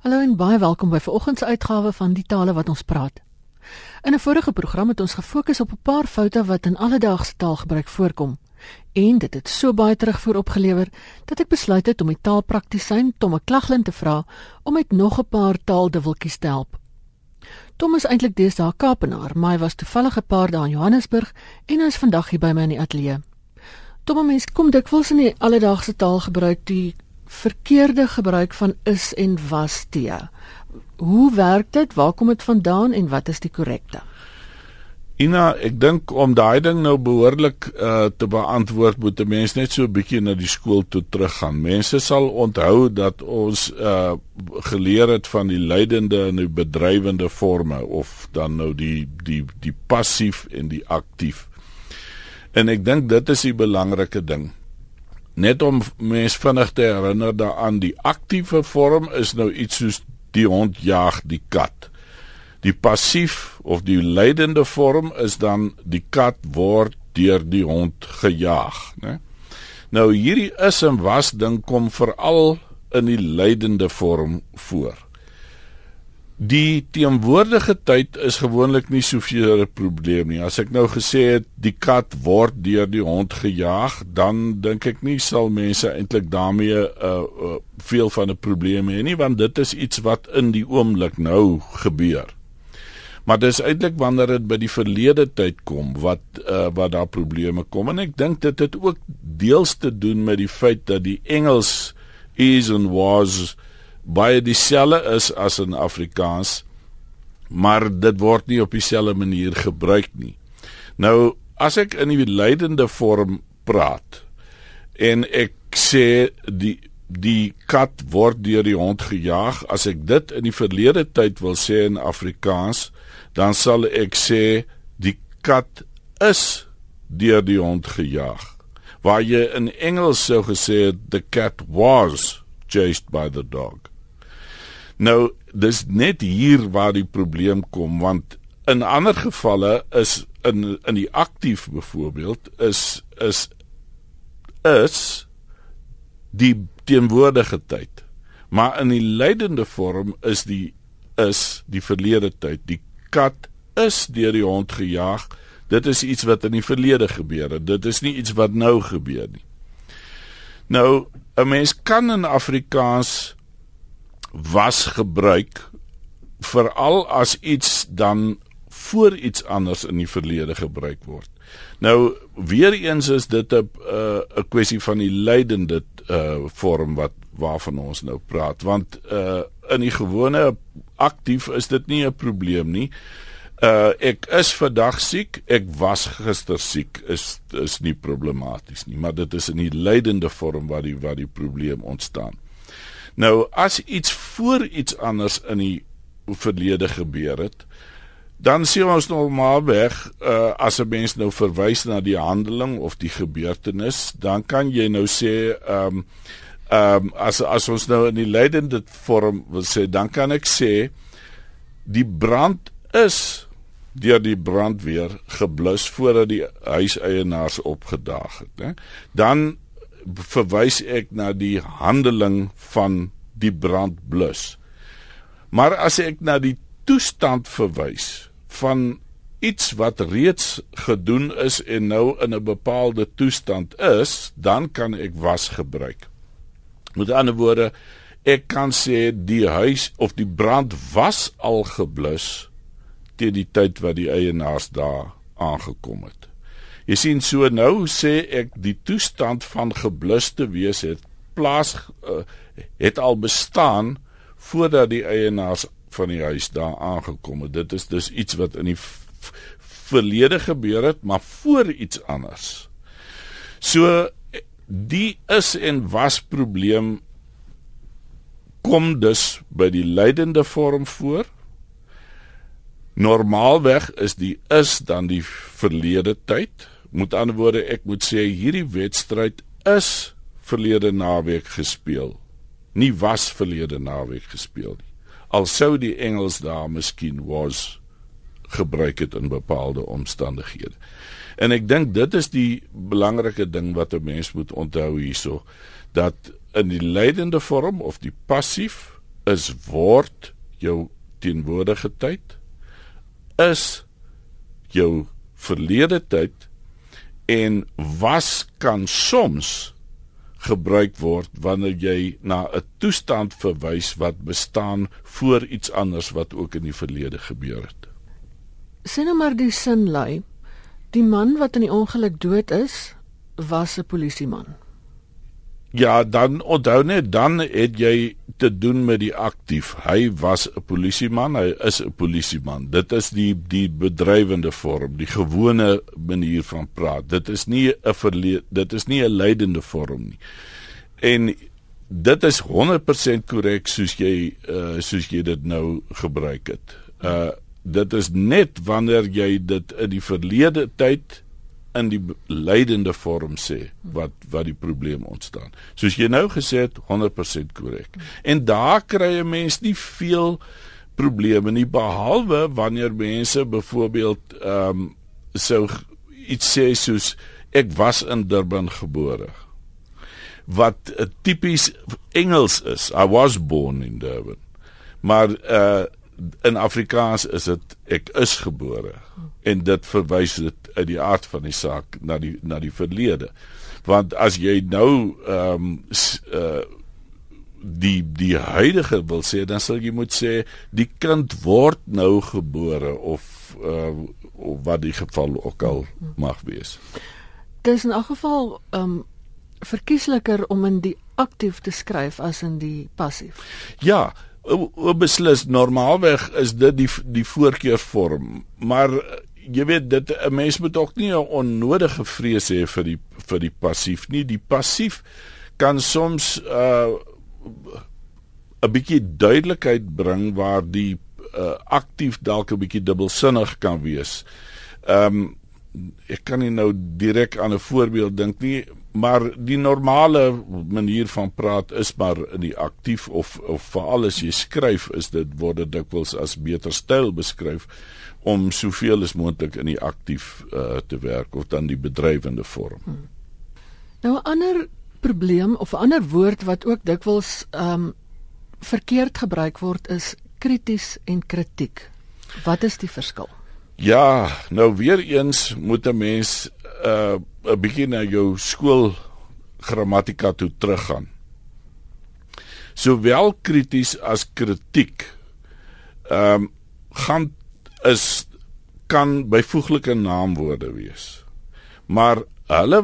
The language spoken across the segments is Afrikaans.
Hallo en baie welkom by vanoggend se uitgawe van Die Tale wat ons praat. In 'n vorige program het ons gefokus op 'n paar foute wat in alledaagse taalgebruik voorkom. En dit het so baie terugvoer opgelewer dat ek besluit het om die taalpraktisyn Tom McLaglen te vra om met nog 'n paar taalduweltjies te help. Tom is eintlik deesdae Kaapenaar, maar hy was toevallig 'n paar dae in Johannesburg en hy is vandag hier by my in die ateljee. Tom, mens kom dikwels in die alledaagse taalgebruik die verkeerde gebruik van is en was te. Hoe werk dit? Waar kom dit vandaan en wat is die korrekte? Ina, ek dink om daai ding nou behoorlik uh, te beantwoord moet 'n mens net so 'n bietjie na die skool toe teruggaan. Mense sal onthou dat ons uh, geleer het van die leidende en die bedrywende forme of dan nou die die die passief en die aktief. En ek dink dit is die belangrike ding net om mens vinnig te herinner daaraan die aktiewe vorm is nou iets soos die hond jag die kat. Die passief of die leidende vorm is dan die kat word deur die hond gejaag, né? Nou hierdie is en was ding kom veral in die leidende vorm voor. Die teenwoordige tyd is gewoonlik nie soveel 'n probleem nie. As ek nou gesê het die kat word deur die hond gejaag, dan dink ek nie sal mense eintlik daarmee 'n uh, uh, veel van 'n probleem hê nie, want dit is iets wat in die oomblik nou gebeur. Maar dis eintlik wanneer dit by die verlede tyd kom wat uh, wat daar probleme kom en ek dink dit het ook deels te doen met die feit dat die Engels is and was baie dieselfde is as in Afrikaans, maar dit word nie op dieselfde manier gebruik nie. Nou, as ek in die leidende vorm praat en ek sê die die kat word deur die hond gejaag, as ek dit in die verlede tyd wil sê in Afrikaans, dan sal ek sê die kat is deur die hond gejaag. Waar jy in Engels sou gesê het the cat was chased by the dog. Nou dis net hier waar die probleem kom want in ander gevalle is in in die aktief byvoorbeeld is is is die teenwoordige tyd. Maar in die leidende vorm is die is die verlede tyd. Die kat is deur die hond gejaag. Dit is iets wat in die verlede gebeur het. Dit is nie iets wat nou gebeur nie. Nou, 'n mens kan in Afrikaans was gebruik veral as iets dan voor iets anders in die verlede gebruik word. Nou weer eens is dit 'n 'n uh, kwessie van die leidende uh, vorm wat waarvan ons nou praat want uh, in die gewone aktief is dit nie 'n probleem nie. Uh ek is vandag siek, ek was gister siek is is nie problematies nie, maar dit is in die leidende vorm waar die waar die probleem ontstaan. Nou as iets voor iets anders in die verlede gebeur het, dan sien ons normaalweg uh, as 'n mens nou verwys na die handeling of die gebeurtenis, dan kan jy nou sê ehm um, ehm um, as as ons nou in die leidende vorm wil sê, dan kan ek sê die brand is deur die brandweer geblus voordat die huiseienaars opgedaag het, né? Dan verwys ek na die handeling van die brandblus. Maar as ek na die toestand verwys van iets wat reeds gedoen is en nou in 'n bepaalde toestand is, dan kan ek was gebruik. Met ander woorde, ek kan sê die huis of die brand was al geblus teen die tyd wat die eienaars daar aangekom het. Jy sien so nou sê ek die toestand van gebluste wees het plaas uh, het al bestaan voordat die eienaars van die huis daar aangekom het. Dit is dus iets wat in die verlede gebeur het, maar voor iets anders. So die is en was probleem kom dus by die leidende vorm voor. Normaalweg is die is dan die verlede tyd Met ander woorde, ek moet sê hierdie wedstryd is verlede naweek gespeel. Nie was verlede naweek gespeel nie. Al sou die Engels daar miskien was gebruik het in bepaalde omstandighede. En ek dink dit is die belangrike ding wat 'n mens moet onthou hierso dat in die leidende vorm of die passief is word jou teenwoordige tyd is jou verlede tyd en was kan soms gebruik word wanneer jy na 'n toestand verwys wat bestaan voor iets anders wat ook in die verlede gebeur het. Sien nou maar die sin lei. Die man wat in die ongeluk dood is, was 'n polisieman. Ja, dan onthou net dan het jy te doen met die aktief. Hy was 'n polisieman, hy is 'n polisieman. Dit is die die bedrywende vorm, die gewone manier van praat. Dit is nie 'n dit is nie 'n leidende vorm nie. En dit is 100% korrek soos jy uh soos jy dit nou gebruik het. Uh dit is net wanneer jy dit in die verlede tyd in die leidende vorm sê wat wat die probleem ontstaan. Soos jy nou gesê het 100% korrek. En daar kry 'n mens nie veel probleme nie behalwe wanneer mense byvoorbeeld ehm um, sou iets sê soos ek was in Durban gebore. Wat uh, tipies Engels is. I was born in Durban. Maar uh in Afrikaans is dit ek is gebore en dit verwys dit uit die aard van die saak na die na die verlede. Want as jy nou ehm um, uh die die huidige wil sê dan sal jy moet sê die kind word nou gebore of uh of wat die geval ook al mag wees. Dit is in elk geval ehm um, verkiesliker om in die aktief te skryf as in die passief. Ja, beslis normaalweg is dit die die voorkeurvorm maar jy weet dit 'n mens moet ook nie 'n onnodige vrees hê vir die vir die passief nie die passief kan soms uh, 'n bietjie duidelikheid bring waar die uh, aktief dalk 'n bietjie dubbelsinnig kan wees. Ehm um, ek kan nie nou direk aan 'n voorbeeld dink nie maar die normale manier van praat is maar in die aktief of of veral as jy skryf is dit word dit dikwels as beter styl beskryf om soveel as moontlik in die aktief uh, te werk of dan die bedrywende vorm. Hmm. Nou 'n ander probleem of 'n ander woord wat ook dikwels ehm um, verkeerd gebruik word is krities en kritiek. Wat is die verskil? Ja, nou weer eens moet 'n mens uh 'n bietjie na jou skool grammatika toe teruggaan. Sowel krities as kritiek ehm um, gaan is kan byvoeglike naamwoorde wees. Maar hulle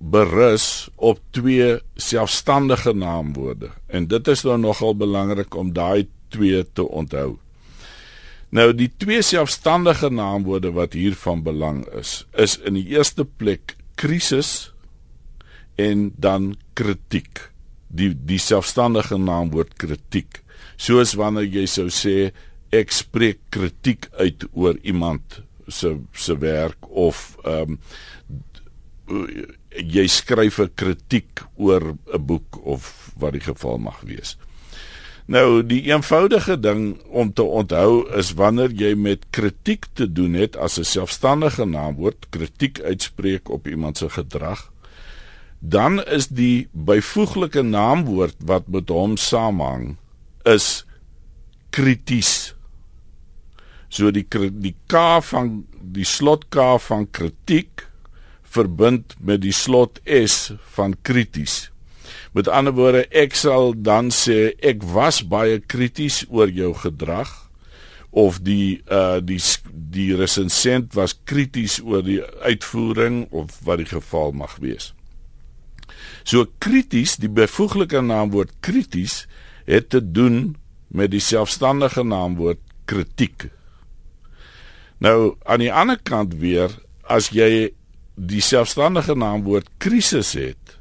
berus op twee selfstandige naamwoorde en dit is nou nogal belangrik om daai twee te onthou. Nou die twee selfstandige naamwoorde wat hier van belang is, is in die eerste plek krisis en dan kritiek. Die die selfstandige naamwoord kritiek. Soos wanneer jy sou sê ek spreek kritiek uit oor iemand se se werk of ehm um, jy skryf 'n kritiek oor 'n boek of wat die geval mag wees. Nou die eenvoudige ding om te onthou is wanneer jy met kritiek te doen het as 'n selfstandige naamwoord, kritiek uitspreek op iemand se gedrag, dan is die byvoeglike naamwoord wat met hom saamhang is krities. So die die K van die slot K van kritiek verbind met die slot S van krities. Met ander woorde, ek sal dan sê ek was baie krities oor jou gedrag of die uh die die resensent was krities oor die uitvoering of wat die geval mag wees. So krities, die byvoeglike naamwoord krities het te doen met die selfstandige naamwoord kritiek. Nou aan die ander kant weer as jy die selfstandige naamwoord krisis het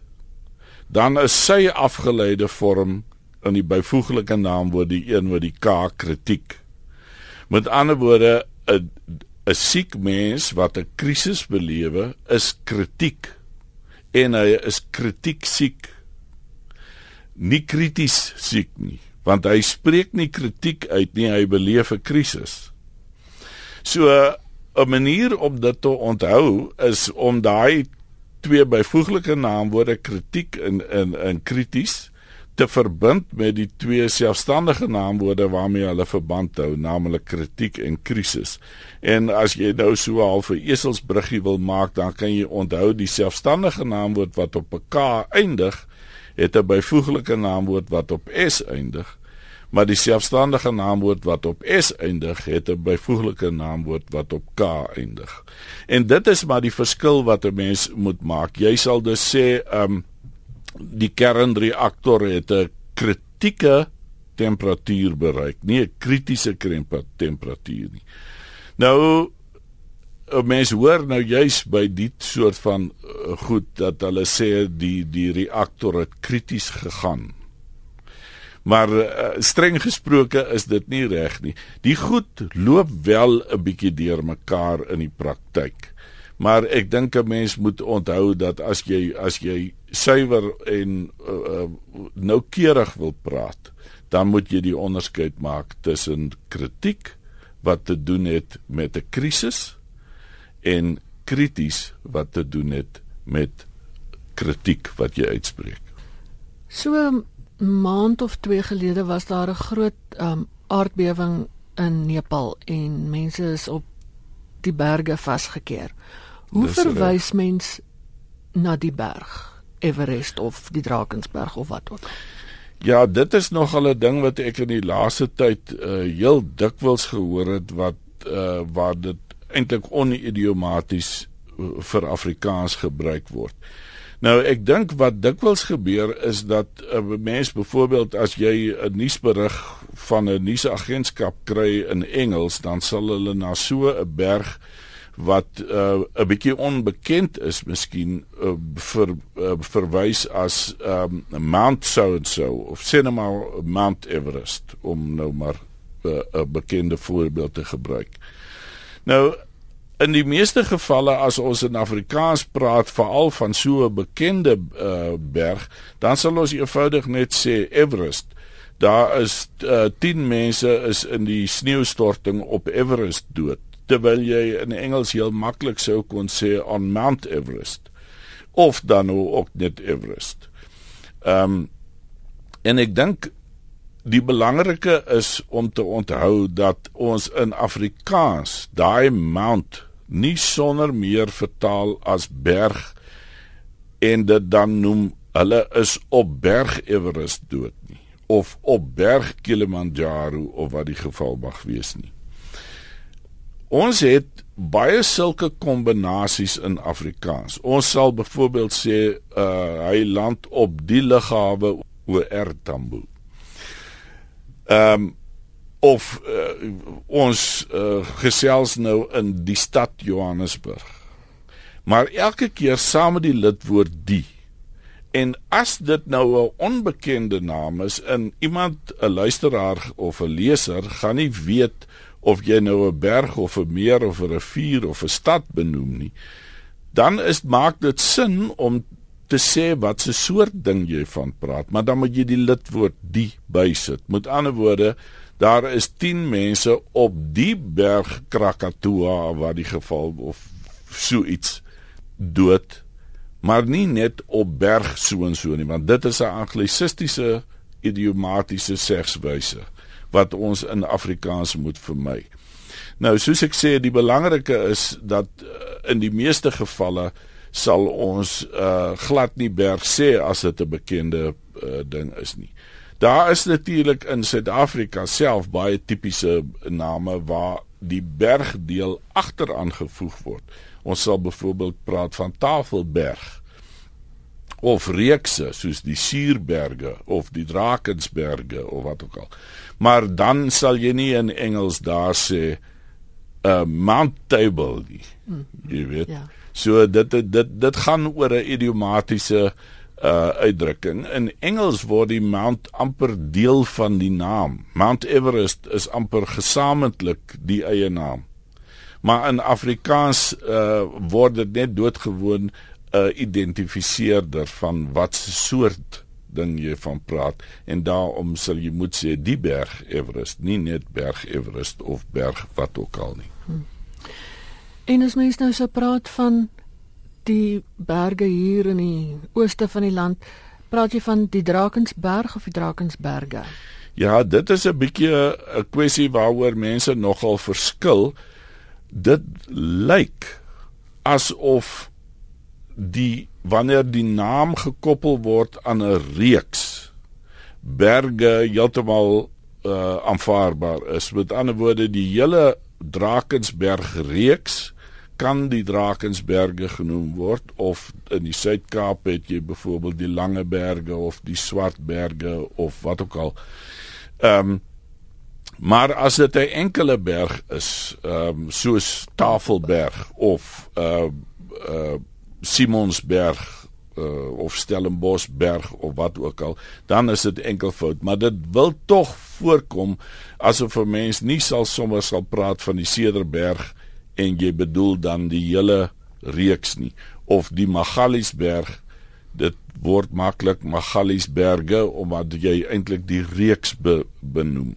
dan is sy afgeleide vorm in die byvoeglike naamwoord die een wat die K kritiek. Met ander woorde 'n 'n siek mens wat 'n krisis belewe is kritiek en hy is kritiek siek. Nie krities siek nie, want hy spreek nie kritiek uit nie, hy beleef 'n krisis. So 'n manier om dit te onthou is om daai twee byvoeglike naamwoorde kritiek en en en krities te verbind met die twee selfstandige naamwoorde waarmee hulle verband hou, naamlik kritiek en krisis. En as jy nou so half 'n eselsbruggie wil maak, dan kan jy onthou die selfstandige naamwoord wat op 'n K eindig, het 'n byvoeglike naamwoord wat op S eindig maar die selfstandige naamwoord wat op s eindig het 'n byvoeglike naamwoord wat op k eindig. En dit is maar die verskil wat 'n mens moet maak. Jy sal dus sê um die kernreaktor het 'n kritieke temperatuur bereik, nie 'n kritiese temperatuur nie. Nou 'n mens hoor nou juis by die soort van uh, goed dat hulle sê die die reaktor het krities gegaan Maar uh, streng gesproke is dit nie reg nie. Die goed loop wel 'n bietjie deur mekaar in die praktyk. Maar ek dink 'n mens moet onthou dat as jy as jy suiwer en uh, noukeurig wil praat, dan moet jy die onderskeid maak tussen kritiek wat te doen het met 'n krisis en krities wat te doen het met kritiek wat jy uitspreek. So maand of twee gelede was daar 'n groot um, aardbewing in Nepal en mense is op die berge vasgekeer. Hoe Dis verwys mens na die berg, Everest of die Drakensberg of wat ook? Ja, dit is nog al 'n ding wat ek in die laaste tyd uh, heel dikwels gehoor het wat uh, waar dit eintlik onidiomaties uh, vir Afrikaans gebruik word. Nou ek dink wat dikwels gebeur is dat 'n uh, mens byvoorbeeld as jy 'n nuusberig van 'n nuusagentskap kry in Engels, dan sal hulle na so 'n berg wat 'n uh, bietjie onbekend is, miskien uh, vir uh, verwys as um, Mount so and so of Cinema Mount Everest om nou maar 'n uh, bekende voorbeeld te gebruik. Nou in die meeste gevalle as ons in Afrikaans praat veral van so 'n bekende uh, berg, dan sal ons eenvoudig net sê Everest. Daar is uh, eh, 10 mense is in die sneeustorting op Everest dood, terwyl jy in Engels heel maklik sou kon sê on Mount Everest of dan nou ook net Everest. Ehm um, en ek dink die belangrike is om te onthou dat ons in Afrikaans daai mount nie sonder meer vertaal as berg en dit dan noem hulle is op berg Everest dood nie of op berg Kilimanjaro of wat die geval mag wees nie. Ons het baie sulke kombinasies in Afrikaans. Ons sal byvoorbeeld sê uh hy land op die lughawe oor Tambo. Ehm um, of uh, ons uh, gesels nou in die stad Johannesburg. Maar elke keer saam met die lidwoord die. En as dit nou 'n onbekende naam is en iemand 'n luisteraar of 'n leser gaan nie weet of jy nou 'n berg of 'n meer of 'n rivier of 'n stad benoem nie, dan is maak dit sin om te sê wat se soort ding jy van praat, maar dan moet jy die lidwoord die bysit. Met ander woorde, daar is 10 mense op die berg Krakatoa waar die geval of so iets dood maar nie net op berg so en so nie want dit is 'n anglisistiese idiomatiese segswyse wat ons in Afrikaans moet vermy. Nou soos ek sê die belangrike is dat uh, in die meeste gevalle sal ons uh, glad nie berg sê as dit 'n bekende uh, ding is nie. Daar is natuurlik in Suid-Afrika self baie tipiese name waar die bergdeel agteraan gevoeg word. Ons sal byvoorbeeld praat van Tafelberg of reekse soos die Suurberge of die Drakensberge of wat ook al. Maar dan sal jy nie in Engels daar sê 'n uh, Mount Table nie. Hmm. Jy weet. Ja. So dit dit dit gaan oor 'n idiomatiese uh uitdrukking. In Engels word die mount amper deel van die naam. Mount Everest is amper gesamentlik die eie naam. Maar in Afrikaans uh word dit net doodgewoon 'n uh, identifiseerder van wat soort ding jy van praat en daarom sal jy moet sê die berg Everest, nie net berg Everest of berg wat ook al nie. Hmm. En as mens nou so praat van die berge hier in die ooste van die land Praat jy van die Drakensberg of die Drakensberge? Ja, dit is 'n bietjie 'n kwessie waaroor mense nogal verskil. Dit lyk asof die wanneer die naam gekoppel word aan 'n reeks berge heeltemal uh aanvaarbaar is. Met ander woorde, die hele Drakensberg reeks kan die Drakensberge genoem word of in die Suid-Kaap het jy byvoorbeeld die Lange Berge of die Swartberge of wat ook al. Ehm um, maar as dit 'n enkele berg is, ehm um, soos Tafelberg of uh uh Simonsberg uh, of Stellenboschberg of wat ook al, dan is dit enkelvoud, maar dit wil tog voorkom asof 'n mens nie sal sommer sal praat van die Cederberg en jy bedoel dan die hele reeks nie of die Magaliesberg dit word maklik Magaliesberge omdat jy eintlik die reeks be, benoem.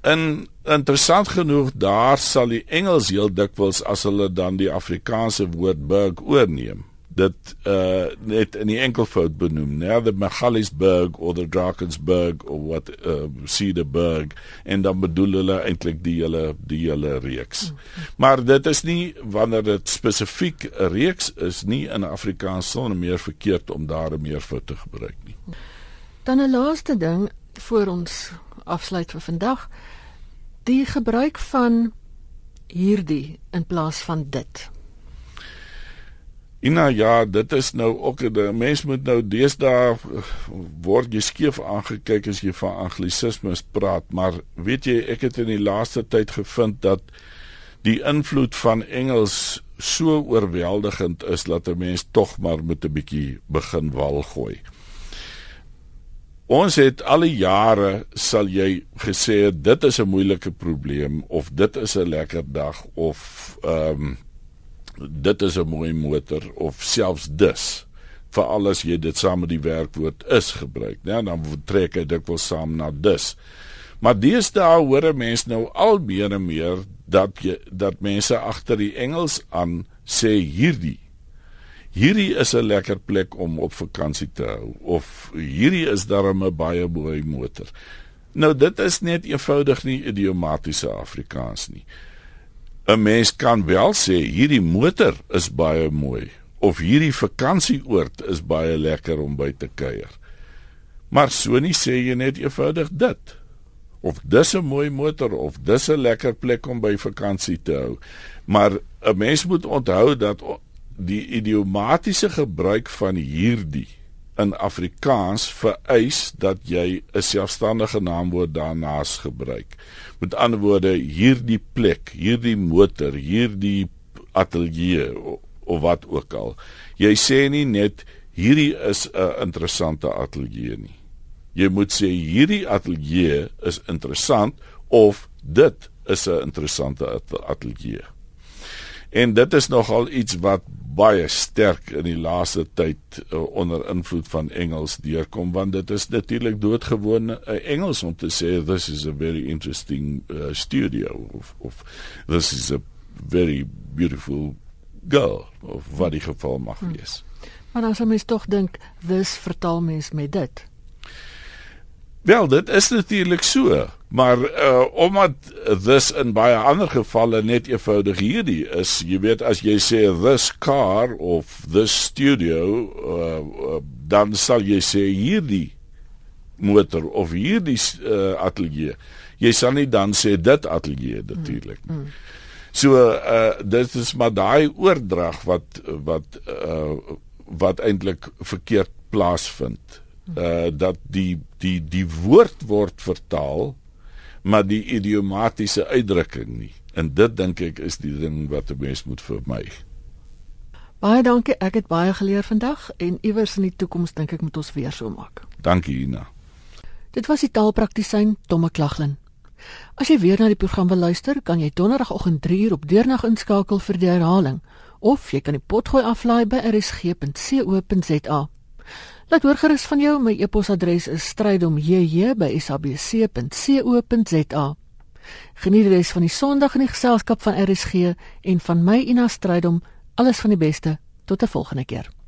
En interessant genoeg daar sal die Engels heel dikwels as hulle dan die Afrikaanse woord berg oorneem dit uh net in die enkelvoud benoem nou the Magaliesberg of the Drakensberg of what uh, Cedarburg en dan bedoel hulle eintlik die hele die hele reeks. Maar dit is nie wanneer dit spesifiek 'n reeks is nie in Afrikaans sonder meer verkeerd om daar 'n meervoud te gebruik nie. Dan 'n laaste ding voor ons afsluit vir vandag die gebruik van hierdie in plaas van dit. Ina ja, dit is nou ook 'n mens moet nou deesdae word jy skeef aangekyk as jy van anglisismes praat, maar weet jy ek het in die laaste tyd gevind dat die invloed van Engels so oorweldigend is dat 'n mens tog maar met 'n bietjie begin wal gooi. Ons het al die jare sal jy gesê dit is 'n moeilike probleem of dit is 'n lekker dag of ehm um, dit is 'n mooi motor of selfs dus vir alles jy dit saam met die werkwoord is gebruik. Ja, dan trek hy dit wel saam na dus. Maar deesdae hoor 'n mens nou al meer en meer dat jy dat mense agter die Engels aan sê hierdie hierdie is 'n lekker plek om op vakansie te hou of hierdie is darem 'n baie mooi motor. Nou dit is net eenvoudig nie idiomatiese Afrikaans nie. 'n Mens kan wel sê hierdie motor is baie mooi of hierdie vakansieoord is baie lekker om by te kuier. Maar so nie sê jy net eenvoudig dit of dis 'n mooi motor of dis 'n lekker plek om by vakansie te hou. Maar 'n mens moet onthou dat die idiomatiese gebruik van hierdie in Afrikaans vereis dat jy 'n selfstandige naamwoord daarnaas gebruik. Met ander woorde, hierdie plek, hierdie motor, hierdie ateljee of, of wat ook al. Jy sê nie net hierdie is 'n interessante ateljee nie. Jy moet sê hierdie ateljee is interessant of dit is 'n interessante ateljee. En dit is nogal iets wat baie sterk in die laaste tyd uh, onder invloed van Engels deurkom want dit is natuurlik doodgewoon uh, Engels om te sê this is a very interesting uh, studio of, of this is a very beautiful girl of wat die geval mag hm. wees. Hmm. Maar as mens tog dink this vertaal mens met dit. Wel, dit is natuurlik so, maar uh omdat this in baie ander gevalle net eenvoudig hierdie is, jy weet as jy sê this car of this studio, uh, uh dan sal jy sê hierdie motor of hierdie uh, ateljee. Jy sal nie dan sê dit ateljee natuurlik nie. Mm, mm. So uh dit is maar daai oordrag wat wat uh wat eintlik verkeerd plaasvind uh dat die die die woord word vertaal maar die idiomatiese uitdrukking nie. En dit dink ek is die ding wat 'n mens moet vermy. Baie dankie. Ek het baie geleer vandag en iewers in die toekoms dink ek moet ons weer so maak. Dankie Ina. Dit was die taalpraktisyn Tomme Klaglin as jy weer na die program wil luister kan jy donderdagoggend 3 uur op deurnag inskakel vir die herhaling of jy kan die potgooi aflaai by rsg.co.za Laat hoor gerus van jou. My e-posadres is strydom@sabc.co.za. Geniet die res van die Sondag in die geselskap van RSG en van my Ina Strydom. Alles van die beste. Tot 'n volgende keer.